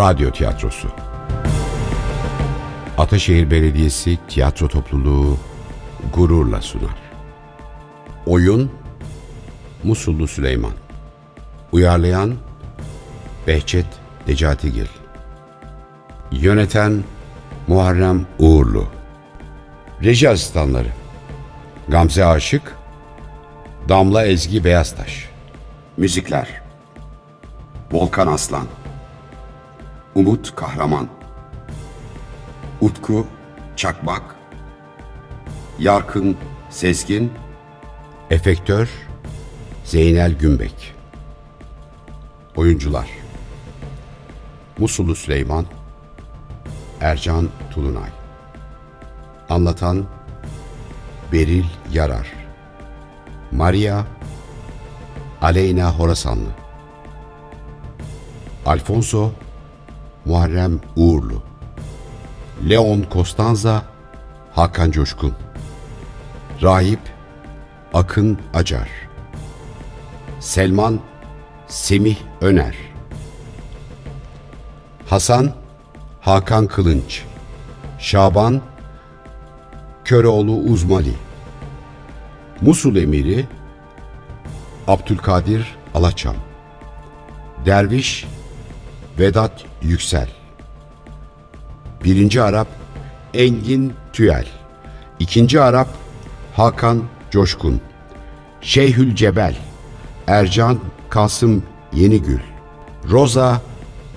Radyo Tiyatrosu. Ataşehir Belediyesi Tiyatro Topluluğu gururla sunar. Oyun Musullu Süleyman. Uyarlayan Behçet Necatigil Yöneten Muharrem Uğurlu. Reji asistanları Gamze Aşık Damla Ezgi Beyaztaş. Müzikler Volkan Aslan Umut Kahraman. Utku Çakmak. Yarkın Sezgin. Efektör Zeynel Gümbek Oyuncular. Musullu Süleyman. Ercan Tulunay. Anlatan Beril Yarar. Maria Aleyna Horasanlı. Alfonso Muharrem Uğurlu. Leon Costanza Hakan Coşkun. Rahip Akın Acar. Selman Semih Öner. Hasan Hakan Kılınç. Şaban Köroğlu Uzmali. Musul Emiri Abdülkadir Alaçam. Derviş Vedat Yüksel. Birinci Arap Engin Tüyel. İkinci Arap Hakan Coşkun. Şeyhül Cebel. Ercan Kasım Yenigül. Roza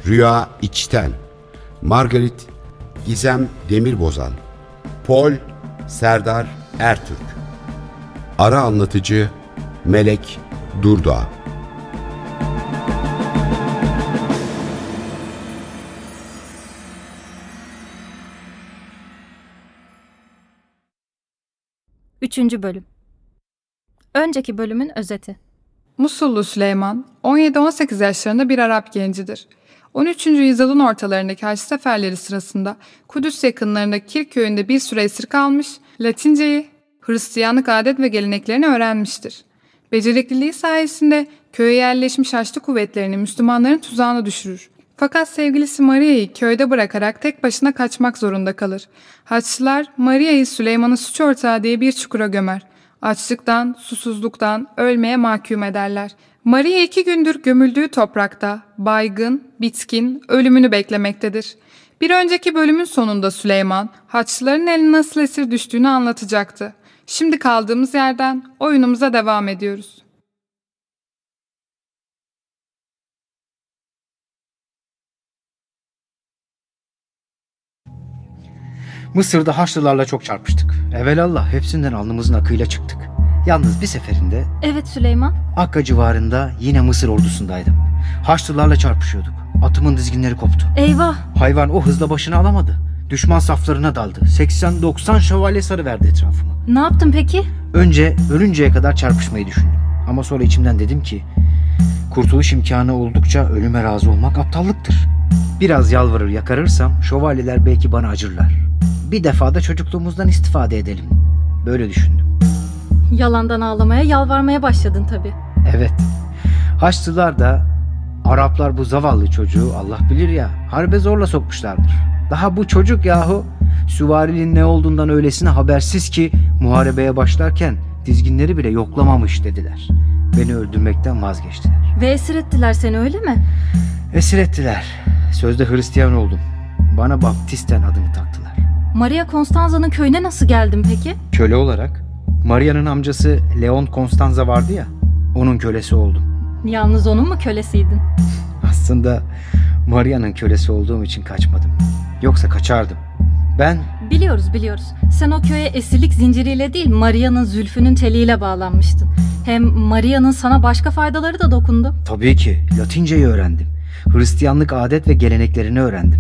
Rüya İçten. Margaret Gizem Demirbozan. Pol Serdar Ertürk. Ara anlatıcı Melek Durdağ Üçüncü bölüm. Önceki bölümün özeti. Musullu Süleyman 17-18 yaşlarında bir Arap gencidir. 13. yüzyılın ortalarındaki haç seferleri sırasında Kudüs yakınlarındaki Kirk köyünde bir süre esir kalmış, Latinceyi, Hristiyanlık adet ve geleneklerini öğrenmiştir. Becerikliliği sayesinde köye yerleşmiş Haçlı kuvvetlerini Müslümanların tuzağına düşürür. Fakat sevgilisi Maria'yı köyde bırakarak tek başına kaçmak zorunda kalır. Haçlılar Maria'yı Süleyman'ın suç ortağı diye bir çukura gömer. Açlıktan, susuzluktan ölmeye mahkum ederler. Maria iki gündür gömüldüğü toprakta, baygın, bitkin, ölümünü beklemektedir. Bir önceki bölümün sonunda Süleyman, Haçlıların eline nasıl esir düştüğünü anlatacaktı. Şimdi kaldığımız yerden oyunumuza devam ediyoruz. Mısır'da Haçlılarla çok çarpıştık. Evelallah hepsinden alnımızın akıyla çıktık. Yalnız bir seferinde Evet Süleyman. Akka civarında yine Mısır ordusundaydım. Haçlılarla çarpışıyorduk. Atımın dizginleri koptu. Eyvah. Hayvan o hızla başını alamadı. Düşman saflarına daldı. 80-90 şövalye sarı verdi etrafımı. Ne yaptın peki? Önce ölünceye kadar çarpışmayı düşündüm. Ama sonra içimden dedim ki kurtuluş imkanı oldukça ölüme razı olmak aptallıktır. Biraz yalvarır yakarırsam şövalyeler belki bana acırlar. Bir defa da çocukluğumuzdan istifade edelim. Böyle düşündüm. Yalandan ağlamaya, yalvarmaya başladın tabii. Evet. Haçlılar da Araplar bu zavallı çocuğu Allah bilir ya harbe zorla sokmuşlardır. Daha bu çocuk yahu süvarinin ne olduğundan öylesine habersiz ki muharebeye başlarken dizginleri bile yoklamamış dediler. Beni öldürmekten vazgeçtiler. Ve esir ettiler seni öyle mi? Esir ettiler. Sözde Hristiyan oldum. Bana Baptisten adını taktılar. Maria Constanza'nın köyüne nasıl geldin peki? Köle olarak Maria'nın amcası Leon Constanza vardı ya onun kölesi oldum. Yalnız onun mu kölesiydin? Aslında Maria'nın kölesi olduğum için kaçmadım. Yoksa kaçardım. Ben Biliyoruz biliyoruz. Sen o köye esirlik zinciriyle değil Maria'nın zülfünün teliyle bağlanmıştın. Hem Maria'nın sana başka faydaları da dokundu. tabii ki Latinceyi öğrendim. Hristiyanlık adet ve geleneklerini öğrendim.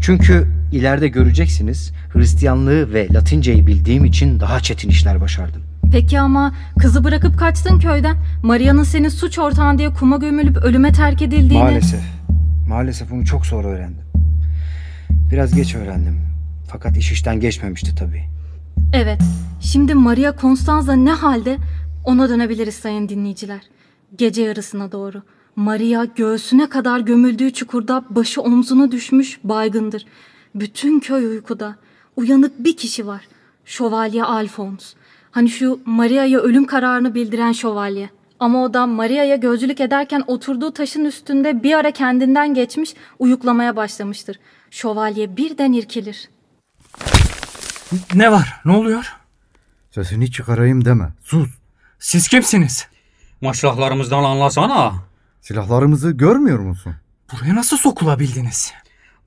Çünkü ileride göreceksiniz Hristiyanlığı ve Latinceyi bildiğim için daha çetin işler başardım. Peki ama kızı bırakıp kaçtın köyden. Maria'nın senin suç ortağın diye kuma gömülüp ölüme terk edildiğini... Maalesef. Maalesef bunu çok sonra öğrendim. Biraz geç öğrendim. Fakat iş işten geçmemişti tabii. Evet. Şimdi Maria Constanza ne halde? Ona dönebiliriz sayın dinleyiciler. Gece yarısına doğru. Maria göğsüne kadar gömüldüğü çukurda başı omzuna düşmüş baygındır. Bütün köy uykuda. Uyanık bir kişi var. Şövalye Alphonse. Hani şu Maria'ya ölüm kararını bildiren şövalye. Ama o da Maria'ya gözcülük ederken oturduğu taşın üstünde bir ara kendinden geçmiş uyuklamaya başlamıştır. Şövalye birden irkilir. Ne var? Ne oluyor? Sesini çıkarayım deme. Sus. Siz kimsiniz? Maşrahlarımızdan anlasana. Silahlarımızı görmüyor musun? Buraya nasıl sokulabildiniz?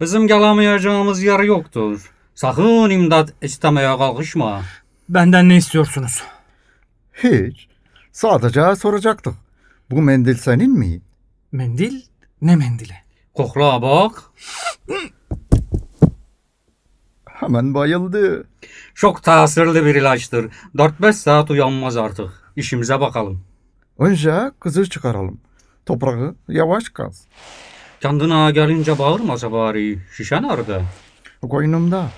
Bizim gelamayacağımız yer yoktur. Sakın imdat istemeye kalkışma. Benden ne istiyorsunuz? Hiç. Sadece soracaktık. Bu mendil senin mi? Mendil? Ne mendili? Kokla bak. Hemen bayıldı. Çok tesirli bir ilaçtır. 4-5 saat uyanmaz artık. İşimize bakalım. Önce kızı çıkaralım. Toprağı yavaş kaz. Kendine gelince bağırmasa bari. Şişe nerede? Koynumda.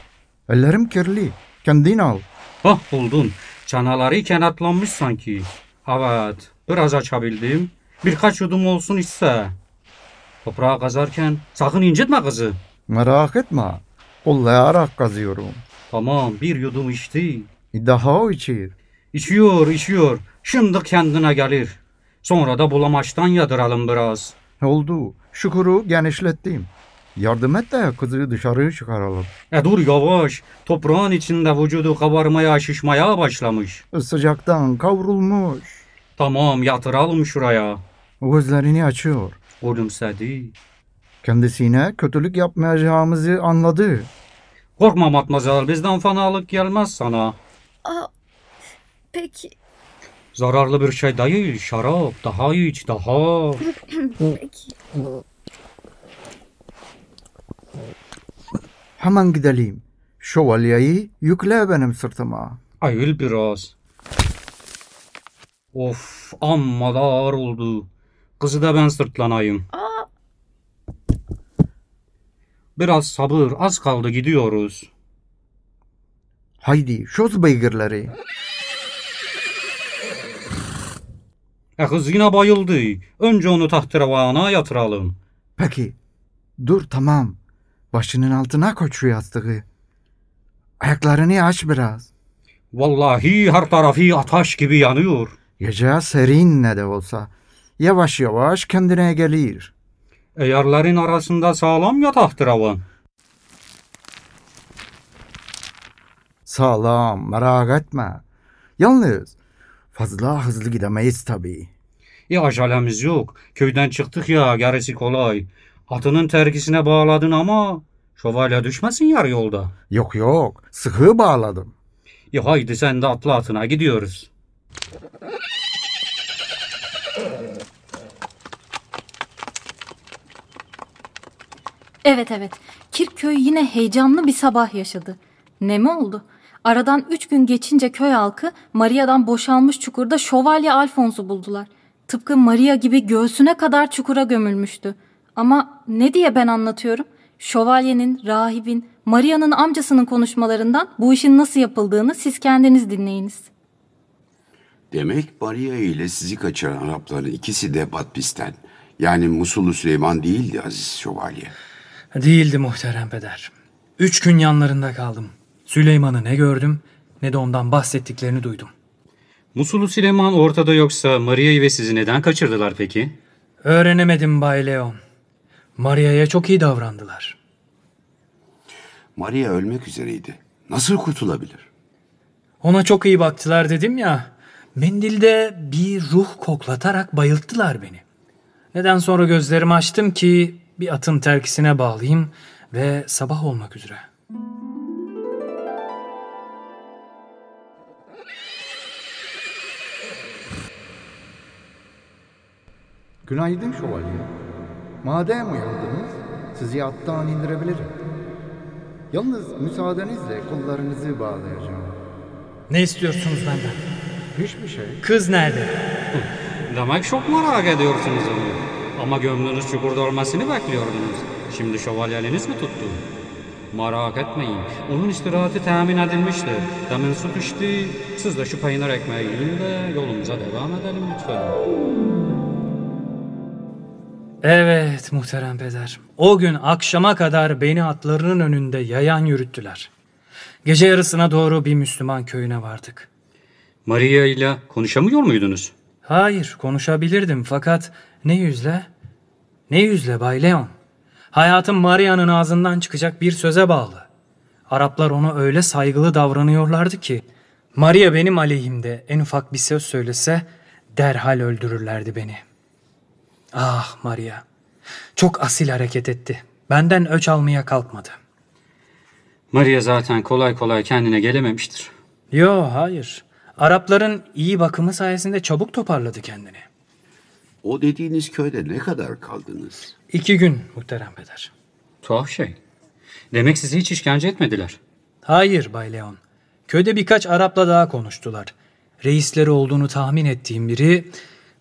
Ellerim kirli. Kendin al. Hah buldun. Çanaları kenetlanmış sanki. Evet. Biraz açabildim. Birkaç yudum olsun ise. Toprağı kazarken sakın incitme kızı. Merak etme. Kollayarak kazıyorum. Tamam bir yudum içti. Daha içir. İçiyor içiyor. Şimdi kendine gelir. Sonra da bulamaçtan yadıralım biraz. Oldu. Şükürü genişlettim. Yardım et de kızı dışarı çıkaralım. E dur yavaş. Toprağın içinde vücudu kabarmaya şişmaya başlamış. Sıcaktan kavrulmuş. Tamam yatıralım şuraya. Gözlerini açıyor. Gülümsedi. Kendisine kötülük yapmayacağımızı anladı. Korkma matmazel bizden fenalık gelmez sana. Aa, peki. Zararlı bir şey değil şarap. Daha iç daha. Hemen gidelim. Şövalyeyi yükle benim sırtıma. Ayıl biraz. Of amma da ağır oldu. Kızı da ben sırtlanayım. Biraz sabır az kaldı gidiyoruz. Haydi şoz beygirleri. E kız yine bayıldı. Önce onu tahterevana yatıralım. Peki. Dur tamam. Başının altına koy şu yastığı. Ayaklarını aç biraz. Vallahi her tarafı ateş gibi yanıyor. Gece serin ne de olsa. Yavaş yavaş kendine gelir. Eğerlerin arasında sağlam ya tahterevan. Sağlam merak etme. Yalnız fazla hızlı gidemeyiz tabii. E acelemiz yok. Köyden çıktık ya gerisi kolay. Atının terkisine bağladın ama şövalye düşmesin yarı yolda. Yok yok sıkı bağladım. E haydi sen de atla atına gidiyoruz. Evet evet. Kirköy yine heyecanlı bir sabah yaşadı. Ne mi oldu? Aradan üç gün geçince köy halkı Maria'dan boşalmış çukurda Şövalye Alfons'u buldular. Tıpkı Maria gibi göğsüne kadar çukura gömülmüştü. Ama ne diye ben anlatıyorum? Şövalyenin, rahibin, Maria'nın amcasının konuşmalarından bu işin nasıl yapıldığını siz kendiniz dinleyiniz. Demek Maria ile sizi kaçıran Arapların ikisi de Batbis'ten. Yani Musullu Süleyman değildi Aziz Şövalye. Değildi muhterem peder. Üç gün yanlarında kaldım. Süleyman'ı ne gördüm ne de ondan bahsettiklerini duydum. Musulu Süleyman ortada yoksa Maria'yı ve sizi neden kaçırdılar peki? Öğrenemedim Bay Leon. Maria'ya çok iyi davrandılar. Maria ölmek üzereydi. Nasıl kurtulabilir? Ona çok iyi baktılar dedim ya. Mendilde bir ruh koklatarak bayılttılar beni. Neden sonra gözlerimi açtım ki bir atın terkisine bağlayayım ve sabah olmak üzere. Günaydın şövalye. Madem uyandınız sizi attan indirebilirim. Yalnız müsaadenizle kollarınızı bağlayacağım. Ne istiyorsunuz benden? Hiçbir şey. Kız nerede? Demek çok merak ediyorsunuz onu. Ama gönlünüz çukurda olmasını bekliyordunuz. Şimdi şövalyeniz mi tuttu? Merak etmeyin. Onun istirahati temin edilmiştir. Demin su düştü. Siz de şu peynir ekmeği yiyin de yolumuza devam edelim lütfen. Evet muhterem peder. O gün akşama kadar beni atlarının önünde yayan yürüttüler. Gece yarısına doğru bir Müslüman köyüne vardık. Maria ile konuşamıyor muydunuz? Hayır konuşabilirdim fakat ne yüzle? Ne yüzle Bay Leon? Hayatım Maria'nın ağzından çıkacak bir söze bağlı. Araplar ona öyle saygılı davranıyorlardı ki Maria benim aleyhimde en ufak bir söz söylese derhal öldürürlerdi beni. Ah Maria, çok asil hareket etti. Benden öç almaya kalkmadı. Maria zaten kolay kolay kendine gelememiştir. Yo hayır. Arapların iyi bakımı sayesinde çabuk toparladı kendini. O dediğiniz köyde ne kadar kaldınız? İki gün muhterem peder. Tuhaf şey. Demek sizi hiç işkence etmediler. Hayır Bay Leon. Köyde birkaç Arap'la daha konuştular. Reisleri olduğunu tahmin ettiğim biri,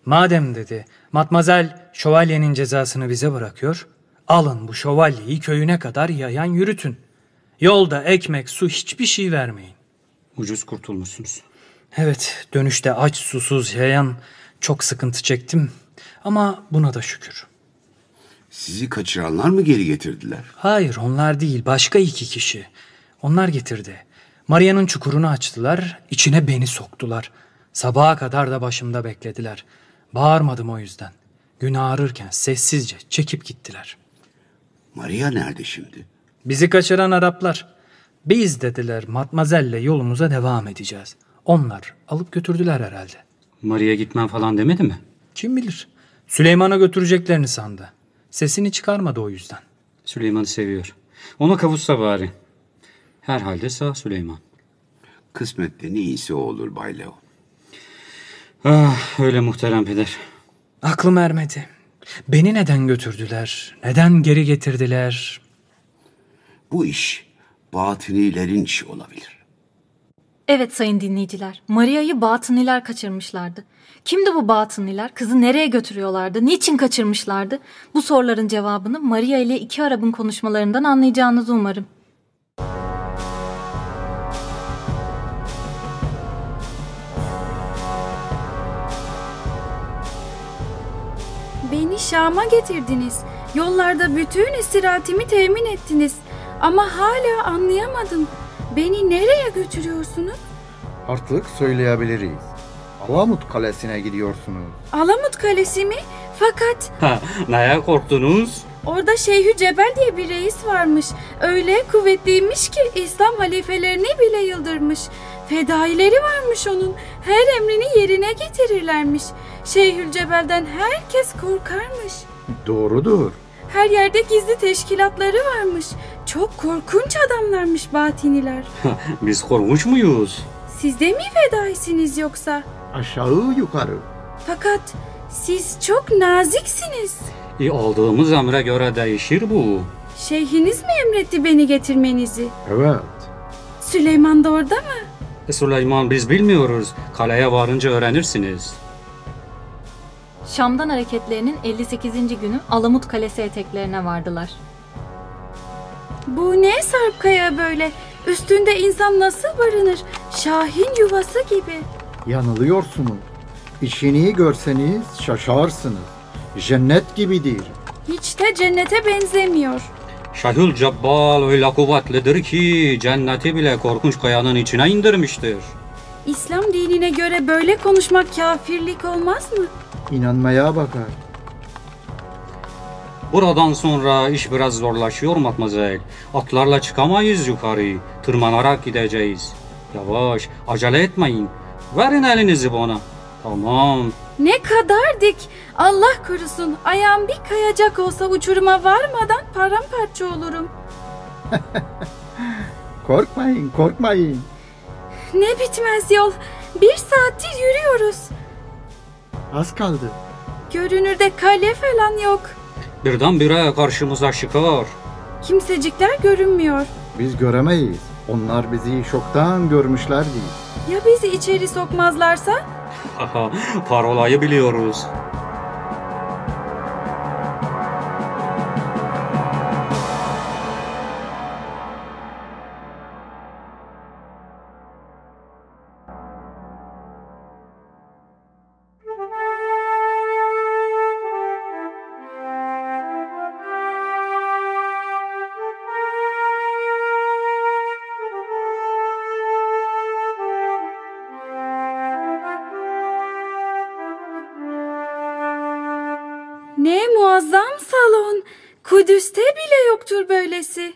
madem dedi, Matmazel şövalyenin cezasını bize bırakıyor, alın bu şövalyeyi köyüne kadar yayan yürütün. Yolda ekmek, su hiçbir şey vermeyin. Ucuz kurtulmuşsunuz. Evet, dönüşte aç, susuz, yayan çok sıkıntı çektim ama buna da şükür. Sizi kaçıranlar mı geri getirdiler? Hayır onlar değil başka iki kişi. Onlar getirdi. Maria'nın çukurunu açtılar, içine beni soktular. Sabaha kadar da başımda beklediler. Bağırmadım o yüzden. Gün ağrırken sessizce çekip gittiler. Maria nerede şimdi? Bizi kaçıran Araplar. Biz dediler Matmazel'le yolumuza devam edeceğiz. Onlar alıp götürdüler herhalde. Maria gitmem falan demedi mi? Kim bilir. Süleyman'a götüreceklerini sandı. Sesini çıkarmadı o yüzden. Süleyman'ı seviyor. Ona kavuşsa bari. Herhalde sağ Süleyman. Kısmette ne iyisi olur Bay Leo. Ah öyle muhterem peder. Aklım ermedi. Beni neden götürdüler? Neden geri getirdiler? Bu iş batınilerin işi olabilir. Evet sayın dinleyiciler. Maria'yı batıniler kaçırmışlardı. Kimdi bu batıniler? Kızı nereye götürüyorlardı? Niçin kaçırmışlardı? Bu soruların cevabını Maria ile iki Arap'ın konuşmalarından anlayacağınızı umarım. Beni Şam'a getirdiniz. Yollarda bütün istirahatimi temin ettiniz. Ama hala anlayamadım. Beni nereye götürüyorsunuz? Artık söyleyebiliriz. Alamut Kalesi'ne gidiyorsunuz. Alamut Kalesi mi? Fakat Ha, neye korktunuz? orada Şeyhü Cebel diye bir reis varmış. Öyle kuvvetliymiş ki İslam halifelerini bile yıldırmış. Fedaileri varmış onun. Her emrini yerine getirirlermiş. Şeyhül Cebel'den herkes korkarmış. Doğrudur. Her yerde gizli teşkilatları varmış. Çok korkunç adamlarmış batiniler. Biz korkmuş muyuz? Siz de mi fedaisiniz yoksa? Aşağı yukarı. Fakat siz çok naziksiniz. E, aldığımız emre göre değişir bu. Şeyhiniz mi emretti beni getirmenizi? Evet. Süleyman da orada mı? Süleyman biz bilmiyoruz. Kaleye varınca öğrenirsiniz. Şam'dan hareketlerinin 58. günü Alamut Kalesi eteklerine vardılar. Bu ne sarp kaya böyle? Üstünde insan nasıl barınır? Şahin yuvası gibi. Yanılıyorsunuz. İçini görseniz şaşarsınız. Cennet gibidir. Hiç de cennete benzemiyor. Şahül Cebbal öyle kuvvetlidir ki cenneti bile korkunç kayanın içine indirmiştir. İslam dinine göre böyle konuşmak kafirlik olmaz mı? İnanmaya bakar. Buradan sonra iş biraz zorlaşıyor matmazel. Atlarla çıkamayız yukarı. Tırmanarak gideceğiz. Yavaş, acele etmeyin. Verin elinizi bana. Tamam. Ne kadar dik. Allah korusun. Ayağım bir kayacak olsa uçuruma varmadan paramparça olurum. Korkmayın, korkmayın. Ne bitmez yol. Bir saattir yürüyoruz. Az kaldı. Görünürde kale falan yok. Birdenbire karşımıza çıkar. Kimsecikler görünmüyor. Biz göremeyiz. Onlar bizi şoktan görmüşlerdi. Ya bizi içeri sokmazlarsa? Parolayı biliyoruz. Kudüs'te bile yoktur böylesi.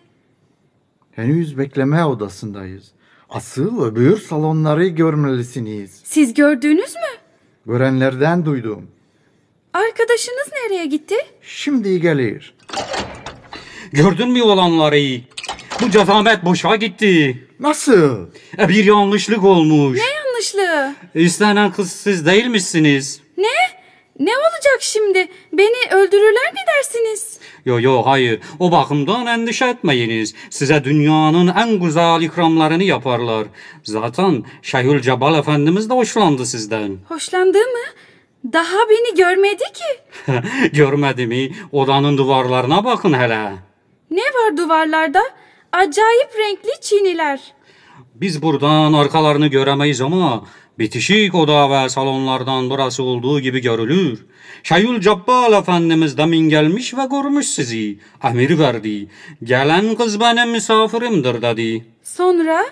Henüz bekleme odasındayız. Asıl öbür salonları görmelisiniz. Siz gördünüz mü? Görenlerden duydum. Arkadaşınız nereye gitti? Şimdi gelir. Gördün mü olanları? Bu cezamet boşa gitti. Nasıl? E, bir yanlışlık olmuş. Yanlışlığı. İstenen kız siz değilmişsiniz. Ne? Ne olacak şimdi? Beni öldürürler mi dersiniz? Yo yo hayır. O bakımdan endişe etmeyiniz. Size dünyanın en güzel ikramlarını yaparlar. Zaten Şeyhül Cebal Efendimiz de hoşlandı sizden. Hoşlandı mı? Daha beni görmedi ki. Görmedi mi? Odanın duvarlarına bakın hele. Ne var duvarlarda? Acayip renkli çiniler. Biz buradan arkalarını göremeyiz ama bitişik oda ve salonlardan burası olduğu gibi görülür. Şeyhül Cebbal Efendimiz demin gelmiş ve görmüş sizi. Emir verdi. Gelen kız benim misafirimdir dedi. Sonra?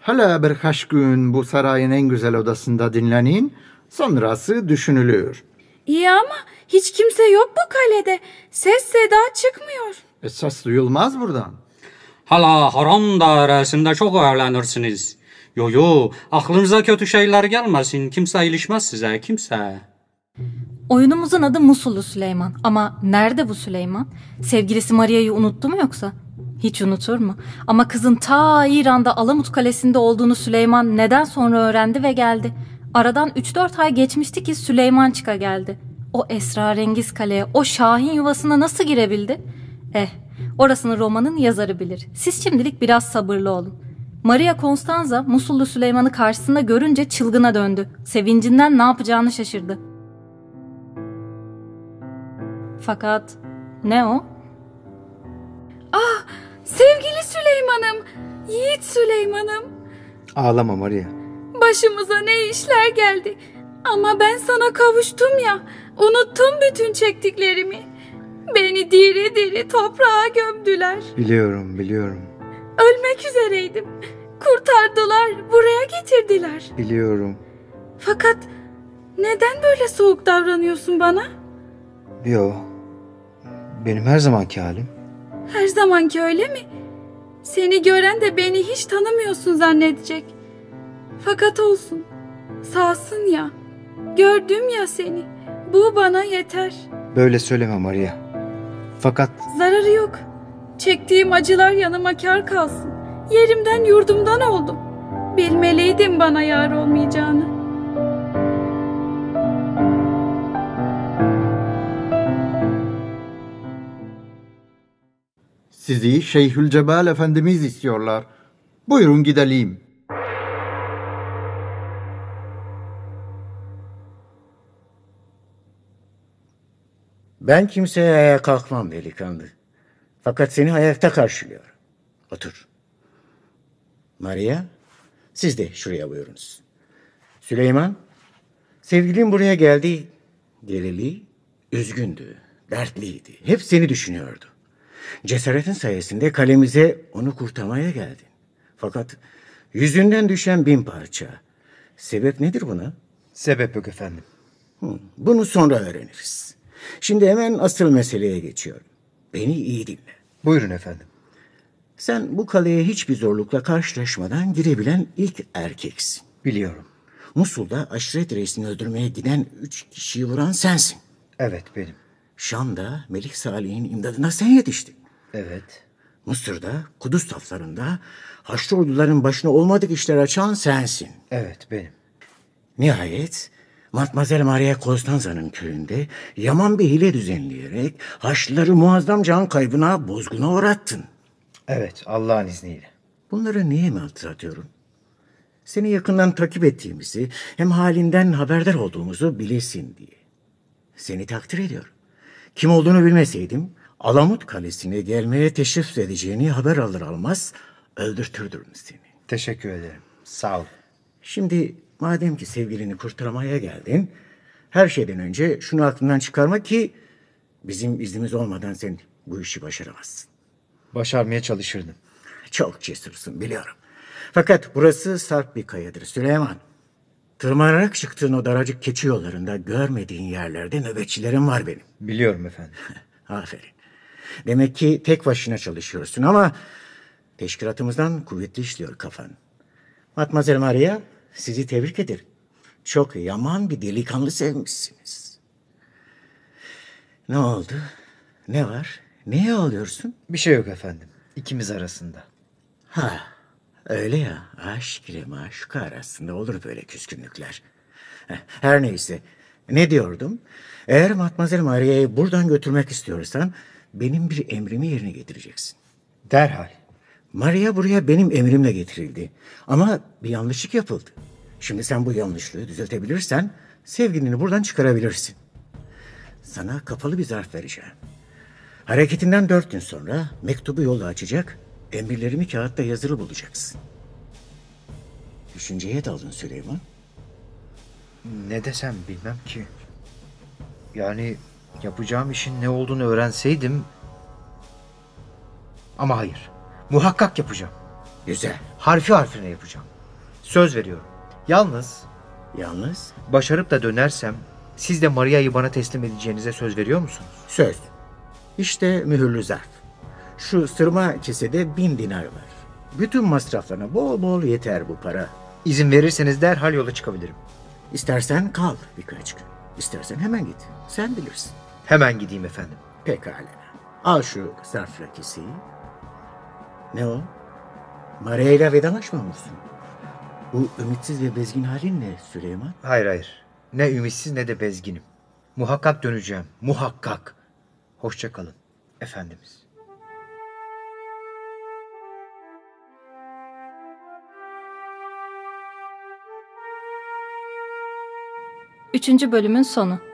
Hele birkaç gün bu sarayın en güzel odasında dinlenin. Sonrası düşünülür. İyi ama hiç kimse yok bu kalede. Ses seda çıkmıyor. Esas duyulmaz buradan. Hala haram dairesinde çok eğlenirsiniz. Yo yo aklınıza kötü şeyler gelmesin. Kimse ilişmez size kimse. Oyunumuzun adı Musullu Süleyman. Ama nerede bu Süleyman? Sevgilisi Maria'yı unuttu mu yoksa? Hiç unutur mu? Ama kızın ta İran'da Alamut Kalesi'nde olduğunu Süleyman neden sonra öğrendi ve geldi. Aradan 3-4 ay geçmişti ki Süleyman çıka geldi. O esrarengiz kaleye, o şahin yuvasına nasıl girebildi? Eh, orasını romanın yazarı bilir. Siz şimdilik biraz sabırlı olun. Maria Constanza Musullu Süleyman'ı karşısında görünce çılgına döndü. Sevincinden ne yapacağını şaşırdı. Fakat ne o? Sevgili Süleyman'ım, yiğit Süleyman'ım. Ağlama Maria. Başımıza ne işler geldi. Ama ben sana kavuştum ya. Unuttum bütün çektiklerimi. Beni diri diri toprağa gömdüler. Biliyorum, biliyorum. Ölmek üzereydim. Kurtardılar, buraya getirdiler. Biliyorum. Fakat neden böyle soğuk davranıyorsun bana? Yo. Benim her zamanki halim. Her zamanki öyle mi? Seni gören de beni hiç tanımıyorsun zannedecek. Fakat olsun. Sağsın ya. Gördüm ya seni. Bu bana yeter. Böyle söyleme Maria. Fakat Zararı yok. Çektiğim acılar yanıma kar kalsın. Yerimden yurdumdan oldum. Bilmeliydim bana yar olmayacağını. Sizi Şeyhülcebel Efendimiz istiyorlar. Buyurun gidelim. Ben kimseye ayağa kalkmam delikanlı. Fakat seni ayakta karşılıyorum. Otur. Maria, siz de şuraya buyurunuz. Süleyman, sevgilim buraya geldi. Geleli, üzgündü, dertliydi. Hep seni düşünüyordu. Cesaretin sayesinde kalemize onu kurtarmaya geldin. Fakat yüzünden düşen bin parça. Sebep nedir buna? sebep yok efendim. Bunu sonra öğreniriz. Şimdi hemen asıl meseleye geçiyorum. Beni iyi dinle. Buyurun efendim. Sen bu kaleye hiçbir zorlukla karşılaşmadan girebilen ilk erkeksin. Biliyorum. Musul'da aşiret reisini öldürmeye giden üç kişiyi vuran sensin. Evet benim. Şam'da Melik Salih'in imdadına sen yetiştin. Evet. Mısır'da, Kudüs saflarında Haçlı orduların başına olmadık işler açan sensin. Evet benim. Nihayet Matmazel Maria Costanza'nın köyünde yaman bir hile düzenleyerek Haçlıları muazzam can kaybına, bozguna uğrattın. Evet Allah'ın izniyle. Bunları niye mi hatırlatıyorum? Seni yakından takip ettiğimizi, hem halinden haberdar olduğumuzu bilesin diye. Seni takdir ediyorum. Kim olduğunu bilmeseydim, Alamut Kalesi'ne gelmeye teşrif edeceğini haber alır almaz öldürtürdüm seni. Teşekkür ederim. Sağ ol. Şimdi madem ki sevgilini kurtarmaya geldin, her şeyden önce şunu aklından çıkarma ki bizim iznimiz olmadan sen bu işi başaramazsın. Başarmaya çalışırdım. Çok cesursun biliyorum. Fakat burası sarp bir kayadır Süleyman. Tırmanarak çıktığın o daracık keçi yollarında görmediğin yerlerde nöbetçilerim var benim. Biliyorum efendim. Aferin. Demek ki tek başına çalışıyorsun ama teşkilatımızdan kuvvetli işliyor kafan. Matmazel Maria sizi tebrik ederim. Çok yaman bir delikanlı sevmişsiniz. Ne oldu? Ne var? Neye ağlıyorsun? Bir şey yok efendim. İkimiz arasında. Ha, öyle ya. Aşk ile maşuka arasında olur böyle küskünlükler. Her neyse. Ne diyordum? Eğer Matmazel Maria'yı buradan götürmek istiyorsan benim bir emrimi yerine getireceksin. Derhal. Maria buraya benim emrimle getirildi. Ama bir yanlışlık yapıldı. Şimdi sen bu yanlışlığı düzeltebilirsen sevgilini buradan çıkarabilirsin. Sana kapalı bir zarf vereceğim. Hareketinden dört gün sonra mektubu yolla açacak, emirlerimi kağıtta yazılı bulacaksın. Düşünceye daldın Süleyman. Ne desem bilmem ki. Yani yapacağım işin ne olduğunu öğrenseydim... Ama hayır. Muhakkak yapacağım. Güzel. Harfi harfine yapacağım. Söz veriyorum. Yalnız Yalnız başarıp da dönersem siz de Maria'yı bana teslim edeceğinize söz veriyor musunuz? söz. İşte mühürlü zarf. Şu sırma kesede bin dinar var. Bütün masraflarına bol bol yeter bu para. İzin verirseniz derhal yola çıkabilirim. İstersen kal birkaç gün. İstersen hemen git. Sen bilirsin. Hemen gideyim efendim. Pekala. Al şu zarfla keseyi. Ne o? Maria ile vedalaşmamışsın. Bu ümitsiz ve bezgin halin ne Süleyman? Hayır hayır. Ne ümitsiz ne de bezginim. Muhakkak döneceğim. Muhakkak. Hoşça kalın. Efendimiz. Üçüncü bölümün sonu.